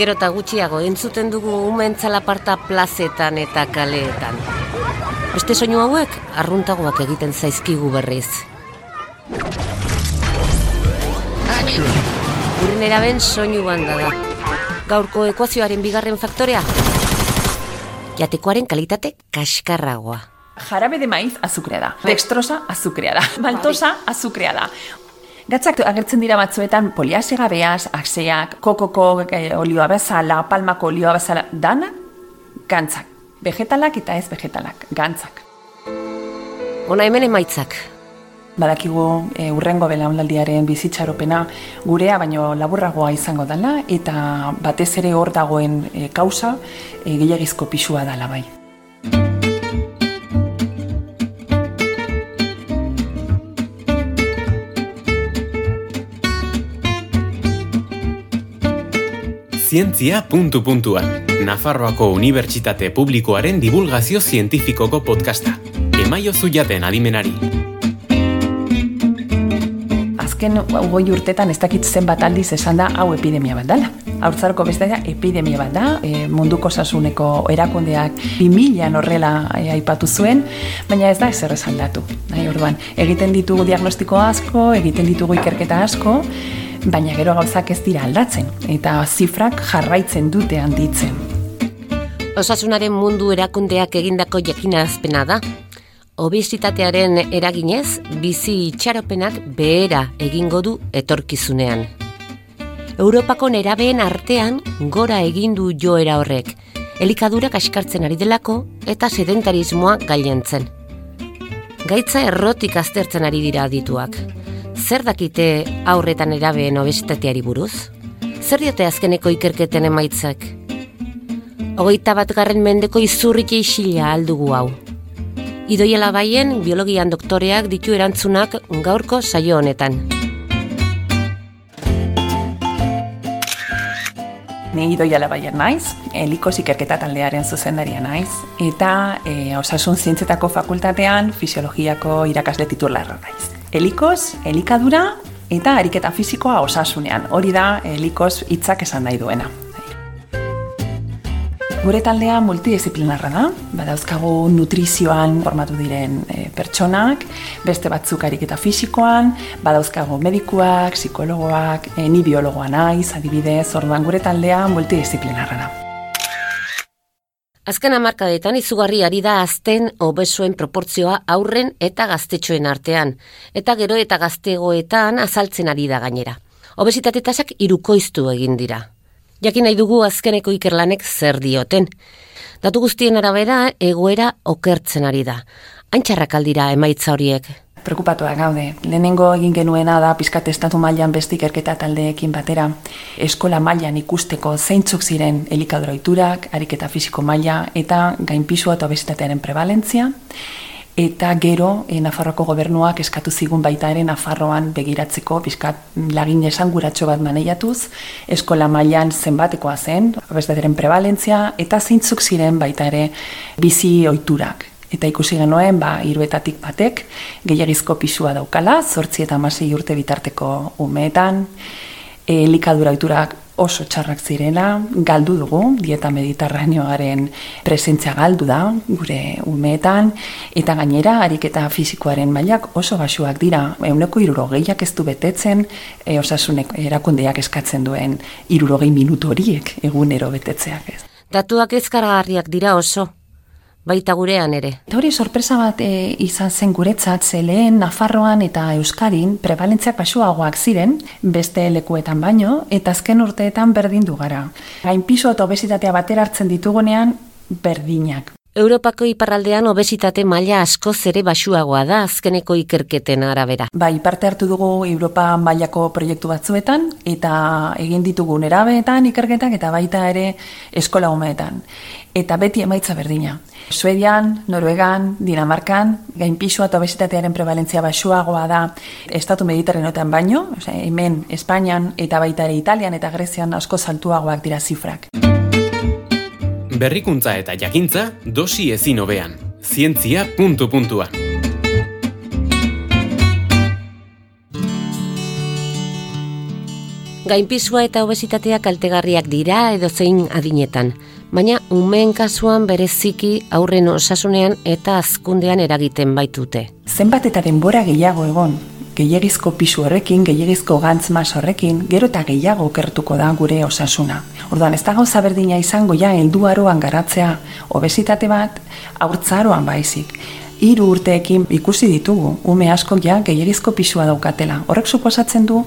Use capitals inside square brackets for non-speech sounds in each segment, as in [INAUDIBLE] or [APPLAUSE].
Gero eta gutxiago entzuten dugu umentzala parta plazetan eta kaleetan. Beste soinu hauek arruntagoak egiten zaizkigu berriz. Guren eraben soinu banda da. Gaurko ekuazioaren bigarren faktorea. Jatekoaren kalitate kaskarragoa. Jarabe de maiz azukrea da. Dextrosa azukrea da. Maltosa azukrea da. Gatzak agertzen dira batzuetan poliase gabeaz, aseak, kokoko eh, olioa bezala, palmako olioa bezala, dana gantzak. Vegetalak eta ez vegetalak, gantzak. Ona hemen emaitzak. Badakigu e, urrengo belaunaldiaren bizitxaropena gurea baino laburragoa izango dela eta batez ere hor dagoen e, kausa e, gehiagizko pisua dela bai. Zientzia puntu puntuan. Nafarroako Unibertsitate Publikoaren divulgazio zientifikoko podcasta. Emaio zuiaten adimenari. Azken goi urtetan ez dakit zenbat aldiz esan da hau epidemia bat dela. Haurtzaroko beste da epidemia bat da, e, munduko sasuneko erakundeak 2000an horrela e, aipatu zuen, baina ez da ezer esan datu. Nahi, orduan, egiten ditugu diagnostiko asko, egiten ditugu ikerketa asko, baina gero gauzak ez dira aldatzen, eta zifrak jarraitzen dute handitzen. Osasunaren mundu erakundeak egindako jakinazpena da. Obesitatearen eraginez, bizi itxaropenak behera egingo du etorkizunean. Europako nerabeen artean gora egindu joera horrek, elikadurak askartzen ari delako eta sedentarismoa gailentzen. Gaitza errotik aztertzen ari dira adituak zer dakite aurretan erabeen obesitateari buruz? Zer diote azkeneko ikerketen emaitzak? Hogeita bat garren mendeko izurrik isila aldugu hau. Idoiela baien biologian doktoreak ditu erantzunak gaurko saio honetan. Ni idoia labaien naiz, elikos ikerketa taldearen zuzendaria naiz, eta e, osasun zientzetako fakultatean fisiologiako irakasle titularra naiz. Elikos, elikadura eta ariketa fisikoa osasunean. Hori da elikos hitzak esan nahi duena. Gure taldea multidisciplinarra da, badauzkagu nutrizioan formatu diren e, pertsonak, beste batzuk ariketa fisikoan, badauzkagu medikuak, psikologoak, e, ni biologoa naiz, adibidez, orduan gure taldea multidisciplinarra da. Azken amarkadetan izugarri ari da azten obesuen proportzioa aurren eta gaztetxoen artean, eta gero eta gaztegoetan azaltzen ari da gainera. Obesitate tasak irukoiztu egin dira. Jakin nahi dugu azkeneko ikerlanek zer dioten. Datu guztien arabera egoera okertzen ari da. Antxarrak aldira emaitza horiek, Preokupatuak gaude. Lehenengo egin genuena da pizkat estatu mailan beste ikerketa taldeekin batera. Eskola mailan ikusteko zeintzuk ziren elikadura oiturak, ariketa fisiko maila eta gainpisua eta obesitatearen prevalentzia. Eta gero, e, Nafarroako gobernuak eskatu zigun baita ere Nafarroan begiratzeko pizkat lagin esanguratxo bat maneiatuz, eskola mailan zenbatekoa zen, obesitatearen prevalentzia, eta zeintzuk ziren baita ere bizi oiturak eta ikusi genuen ba hiruetatik batek gehiagizko pisua daukala, 8 eta 16 urte bitarteko umeetan, elikadura oiturak oso txarrak zirela, galdu dugu, dieta mediterraneoaren presentzia galdu da, gure umeetan, eta gainera, ariketa fisikoaren mailak oso basuak dira, euneko irurogeiak ez du betetzen, e, osasunek erakundeak eskatzen duen irurogei minutu horiek egunero betetzeak ez. Datuak ezkaragarriak dira oso, baita gurean ere. Eta hori sorpresa bat e, izan zen guretzat, ze Nafarroan eta Euskadin prevalentziak basuagoak ziren, beste lekuetan baino, eta azken urteetan berdin du gara. Gain piso eta obesitatea batera hartzen ditugunean, berdinak. Europako iparraldean obesitate maila asko zere basuagoa da azkeneko ikerketen arabera. Bai, parte hartu dugu Europa mailako proiektu batzuetan eta egin ditugu nerabeetan ikerketak eta baita ere eskola umeetan. Eta beti emaitza berdina. Suedian, Noruegan, Dinamarkan, gain pisua eta obesitatearen prevalentzia basuagoa da estatu mediterrenoetan baino, osea, hemen Espainian eta baita ere Italian eta Grezian asko saltuagoak dira zifrak. Berrikuntza eta jakintza dosi ezin hobean. Zientzia puntu puntuan. Gainpisua eta obesitatea kaltegarriak dira edo zein adinetan, baina umeen kasuan bereziki aurren osasunean eta azkundean eragiten baitute. Zenbat eta denbora gehiago egon, gehiagizko pisu horrekin, gehiagizko gantz mas horrekin, gero eta gehiago okertuko da gure osasuna. Orduan, ez da gauza berdina izango ja helduaroan garatzea obesitate bat, aurtzaroan baizik hiru urteekin ikusi ditugu ume asko ja gehiagizko pisua daukatela. Horrek suposatzen du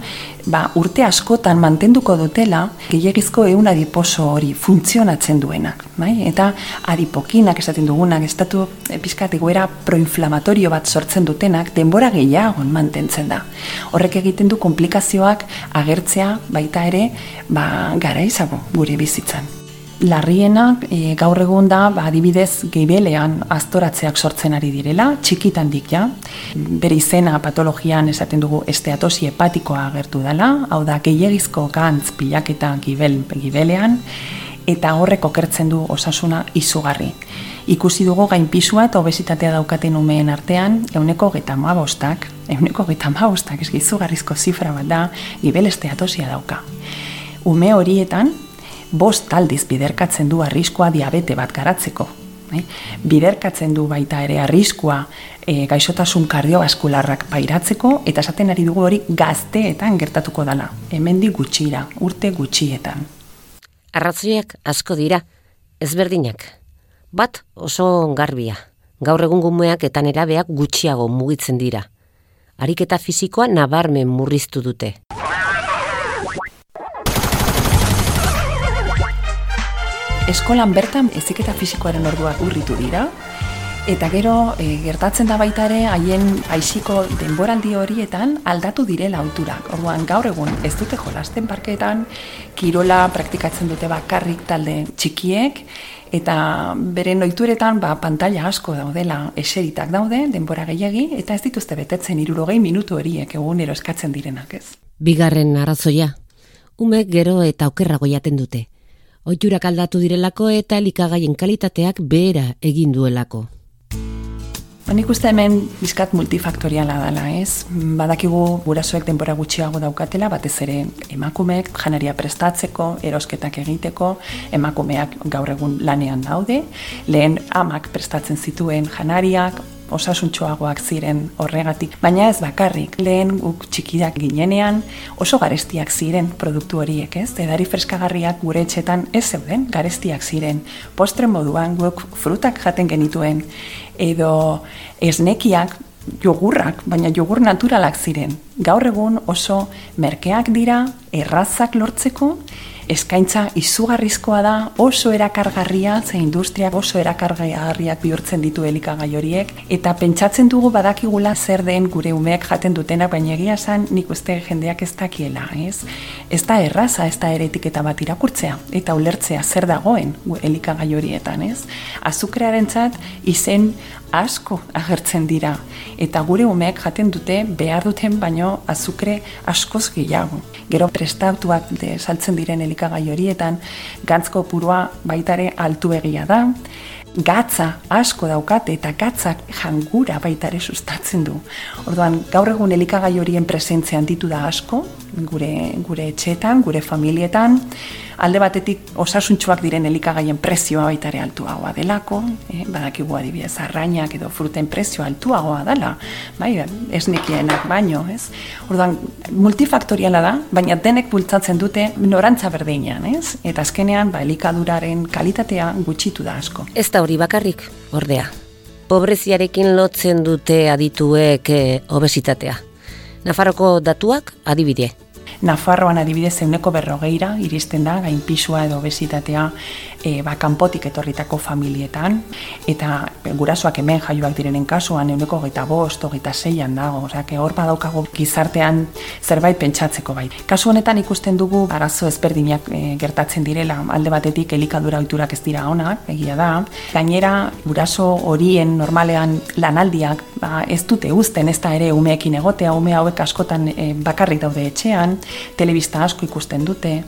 ba, urte askotan mantenduko dutela gehiagizko eun adiposo hori funtzionatzen duenak. Bai? Eta adipokinak esaten dugunak, estatu epizkat egoera proinflamatorio bat sortzen dutenak denbora gehiagon mantentzen da. Horrek egiten du komplikazioak agertzea baita ere ba, gara izago gure bizitzan larrienak e, gaur egun da ba, adibidez gibelean aztoratzeak sortzen ari direla, txikitan ja. Bere izena patologian esaten dugu esteatosi hepatikoa agertu dela, hau da gehiagizko gantz pilaketa gibel, gibelean, eta horrek okertzen du osasuna izugarri. Ikusi dugu gainpisua eta obesitatea daukaten umeen artean, euneko geta mabostak, euneko geta mabostak, ez gizugarrizko zifra bat da, gibel esteatosia dauka. Ume horietan, bost taldiz biderkatzen du arriskoa diabete bat garatzeko. Eh? Biderkatzen du baita ere arriskoa e, gaixotasun kardiobaskularrak pairatzeko eta esaten ari dugu hori gazteetan gertatuko dela. Hemendi gutxira, urte gutxietan. Arratzoiak asko dira, ezberdinak. Bat oso garbia. Gaur egun gumeak eta nerabeak gutxiago mugitzen dira. Ariketa fisikoa nabarmen murriztu dute. Eskolan bertan eziketa fisikoaren orduak urritu dira, eta gero e, gertatzen da baita ere haien aisiko denboraldi horietan aldatu direla auturak. Orduan gaur egun ez dute jolasten parkeetan, kirola praktikatzen dute bakarrik talde txikiek, eta beren oituretan ba, pantalla asko daudela eseritak daude, denbora gehiagi, eta ez dituzte betetzen irurogei minutu horiek egunero eskatzen direnak ez. Bigarren arrazoia, umek gero eta okerrago jaten dute. Oiturak aldatu direlako eta elikagaien kalitateak behera egin duelako. Ba, nik uste hemen bizkat multifaktoriala dela, ez? Badakigu gurasoek denbora gutxiago daukatela, batez ere emakumeek janaria prestatzeko, erosketak egiteko, emakumeak gaur egun lanean daude, lehen amak prestatzen zituen janariak, osasuntxoagoak ziren horregatik, baina ez bakarrik, lehen guk txikiak ginenean oso garestiak ziren produktu horiek, ez? Edari freskagarriak gure etxetan ez zeuden, garestiak ziren. Postre moduan guk frutak jaten genituen, edo esnekiak, jogurrak, baina jogur naturalak ziren. Gaur egun oso merkeak dira, errazak lortzeko, eskaintza izugarrizkoa da oso erakargarria, ze industriak oso erakargarriak bihurtzen ditu elikagai horiek, eta pentsatzen dugu badakigula zer den gure umeak jaten dutenak, baina egia esan nik uste jendeak ez dakiela, ez? Ez da erraza, ez da eretiketa bat irakurtzea, eta ulertzea zer dagoen elikagai horietan, ez? Azukrearen txat, izen asko agertzen dira, eta gure umeak jaten dute behar duten baino azukre askoz gehiago. Gero prestatuak de saltzen diren elikagai horietan, gantzko purua baitare altu egia da, gatza asko daukate eta gatzak jangura baitare sustatzen du. Orduan, gaur egun elikagai horien presentzean ditu da asko, gure, gure etxetan, gure familietan, alde batetik osasuntxoak diren elikagaien prezioa baita ere altuagoa delako, eh, badakigu adibidez arrainak edo fruten prezioa altuagoa dela, bai, esnikienak baino, ez? Orduan, multifaktoriala da, baina denek bultzatzen dute norantza berdinean, ez? Eta azkenean, ba, elikaduraren kalitatea gutxitu da asko. Ez da hori bakarrik, ordea. Pobreziarekin lotzen dute adituek eh, obesitatea. Nafarroko datuak adibide. Nafarroan adibidez euneko berrogeira iristen da gainpisua edo obesitatea e, ba, kanpotik etorritako familietan, eta gurasoak hemen jaioak direnen kasuan euneko geta bost, geta zeian dago, osea, hor badaukago gizartean zerbait pentsatzeko bai. Kasu honetan ikusten dugu arazo ezberdinak e, gertatzen direla, alde batetik elikadura oiturak ez dira onak, egia da, gainera guraso horien normalean lanaldiak ba, ez dute uzten ez da ere umeekin egotea, ume hauek askotan e, bakarrik daude etxean, telebista asko ikusten dute,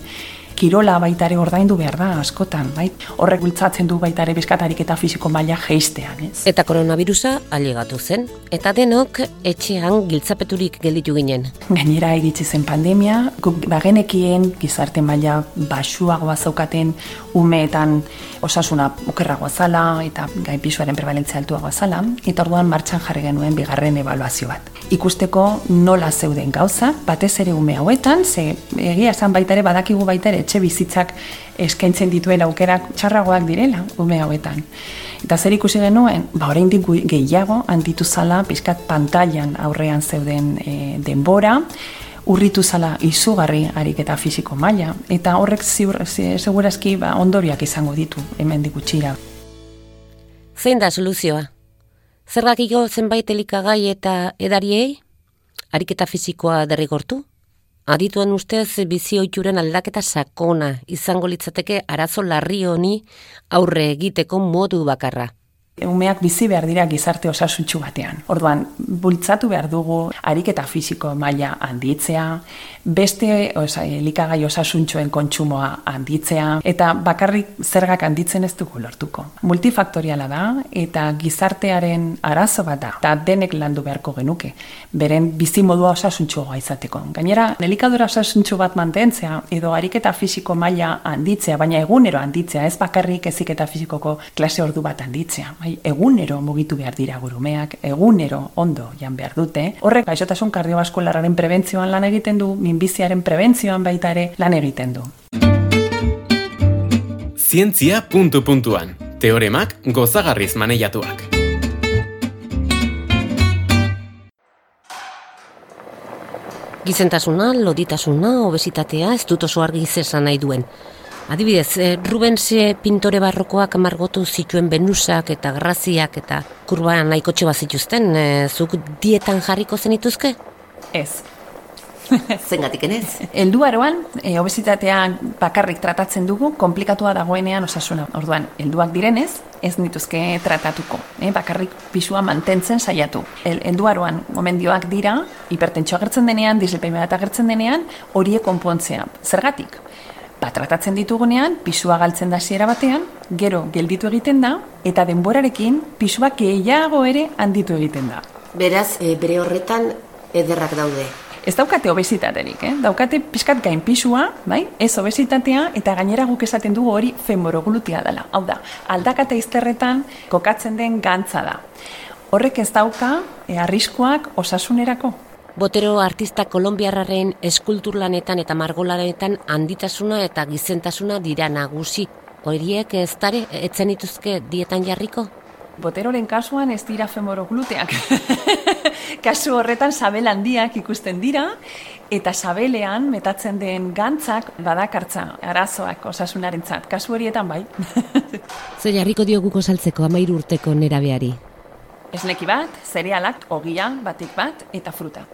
kirola baitare ordaindu behar da askotan, bai? Horrek bultzatzen du baitare bizkatarik eta fisiko maila geistean, ez? Eta koronavirusa alegatu zen, eta denok etxean giltzapeturik gelditu ginen. Gainera iritsi zen pandemia, guk bagenekien gizarte maila basuagoa zaukaten umeetan osasuna okerragoa zala eta gain pisuaren prevalentzia altuagoa zala, eta orduan martxan jarri genuen bigarren ebaluazio bat. Ikusteko nola zeuden gauza, batez ere ume hauetan, ze egia esan baita ere badakigu baita ere etxe bizitzak eskaintzen dituen aukerak txarragoak direla ume hauetan. Eta zer ikusi genuen, ba oraindik gehiago handitu zala pizkat pantailan aurrean zeuden e, denbora, urritu zala izugarri harik eta fisiko maila, eta horrek ziur, segurazki ba, ondoriak izango ditu hemen dikutxira. Zein da soluzioa? Zergakiko zenbait elikagai eta edariei? Ariketa fisikoa derrigortu? Adituen ustez bizioituren aldaketa sakona izango litzateke arazo larri honi aurre egiteko modu bakarra. Umeak bizi behar dira gizarte osasuntxu batean. Orduan, bultzatu behar dugu ariketa fisiko maila handitzea, beste osa, elikagai osasuntxoen kontsumoa handitzea, eta bakarrik zergak handitzen ez dugu lortuko. Multifaktoriala da, eta gizartearen arazo bat da, eta denek landu beharko genuke, beren bizi modua osasuntxua izateko. Gainera, elikadura osasuntxu bat mantentzea, edo ariketa fisiko maila handitzea, baina egunero handitzea, ez bakarrik eziketa fisikoko klase ordu bat handitzea bai, egunero mugitu behar dira gurumeak, egunero ondo jan behar dute. Horrek, gaixotasun kardiobaskulararen prebentzioan lan egiten du, minbiziaren prebentzioan baita ere lan egiten du. Zientzia puntu puntuan. Teoremak gozagarriz maneiatuak. Gizentasuna, loditasuna, obesitatea, ez dut oso argi zesan nahi duen. Adibidez, e, Rubens pintore barrokoak margotu zituen benusak eta graziak eta kurba nahiko txoba zituzten, e, zuk dietan jarriko zenituzke? Ez. [LAUGHS] Zengatik enez? Eldu aroan, e, obesitatea bakarrik tratatzen dugu, komplikatua dagoenean osasuna. Orduan, helduak direnez, ez nituzke tratatuko. E, bakarrik pisua mantentzen saiatu. El, eldu aroan, gomendioak dira, hipertentxo agertzen denean, dislepeimea agertzen denean, horiek konpontzea. Zergatik? Ba, tratatzen ditugunean, pisua galtzen da hasiera batean, gero gelditu egiten da, eta denborarekin pisua gehiago ere handitu egiten da. Beraz, e, bere horretan ederrak daude. Ez daukate obesitaterik, eh? daukate pixkat gain pisua, bai? ez obesitatea, eta gainera guk esaten dugu hori femoroglutia dela. Hau da, aldakata izterretan kokatzen den gantza da. Horrek ez dauka, e, arriskuak osasunerako. Botero artista kolombiarraren eskulturlanetan eta margolanetan handitasuna eta gizentasuna dira nagusi. Horiek ez dare, etzen dituzke dietan jarriko? Boteroren kasuan ez dira femorogluteak. [LAUGHS] Kasu horretan sabel handiak ikusten dira, eta sabelean metatzen den gantzak badakartza arazoak osasunaren zat. Kasu horietan bai. [LAUGHS] Zer jarriko dioguko saltzeko amairu urteko nerabeari? Esneki bat, zerealak, ogia, batik bat, eta fruta.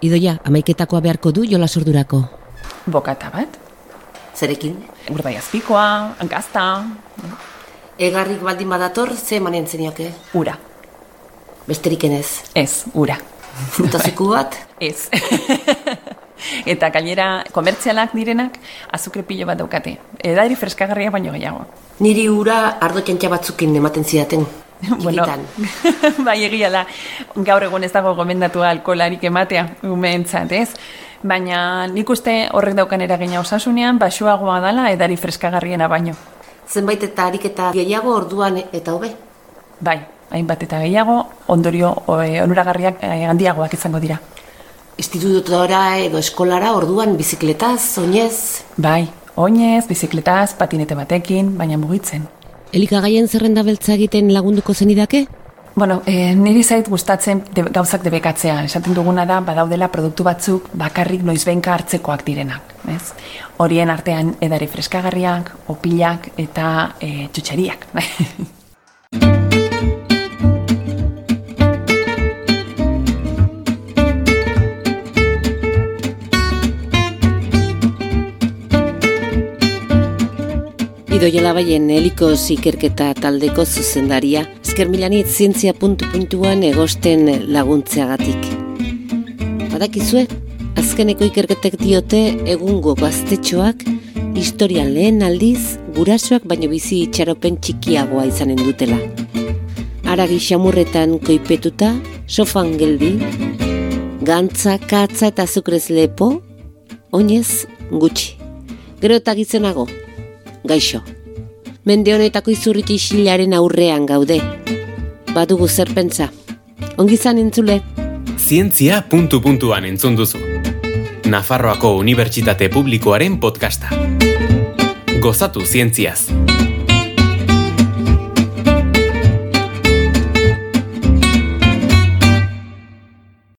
Idoia, amaiketakoa beharko du jola sordurako. Bokata bat. Zerekin? Urdai azpikoa, gazta. Egarrik baldin badator, ze manen zenioke? Ura. Besterik enez? Ez, ura. Frutaziku bat? Ez. [LAUGHS] Eta gainera komertzialak direnak azukre pilo bat daukate. Edari freskagarria baino gehiago. Niri ura ardo batzukin ematen zidaten. Bueno, [LAUGHS] bai egia da, gaur egun ez dago gomendatua alkolarik ematea, umeentzat, ez? Baina nik uste horrek daukan eragina osasunean, basuagoa dala edari freskagarriena baino. Zenbait eta harik eta gehiago orduan eta hobe? Bai, hainbat eta gehiago, ondorio e, onuragarriak e, handiagoak izango dira. Institutora edo eskolara orduan bizikletaz, oinez? Bai, oinez, bizikletaz, patinete batekin, baina mugitzen. Elikagaien zerrenda beltza egiten lagunduko zenidake? Bueno, e, niri zait gustatzen de, gauzak debekatzea. Esaten duguna da, badaudela produktu batzuk bakarrik noizbenka hartzekoak direnak. Ez? Horien artean edari freskagarriak, opilak eta e, txutxeriak. [LAUGHS] Idoia baien heliko zikerketa taldeko zuzendaria, esker milanit zientzia puntu puntuan egosten laguntzeagatik. Badakizue, azkeneko ikerketek diote egungo gaztetxoak historian lehen aldiz, gurasoak baino bizi itxaropen txikiagoa izanen dutela. Aragi xamurretan koipetuta, sofan geldi, gantza, katza eta zukrez lepo, oinez gutxi. Gero eta gizenago, gaixo. Mende honetako izurriti isilaren aurrean gaude. Badugu zerpentza. Ongizan entzule. Zientzia puntu puntuan entzun duzu. Nafarroako Unibertsitate Publikoaren podcasta. Gozatu zientziaz.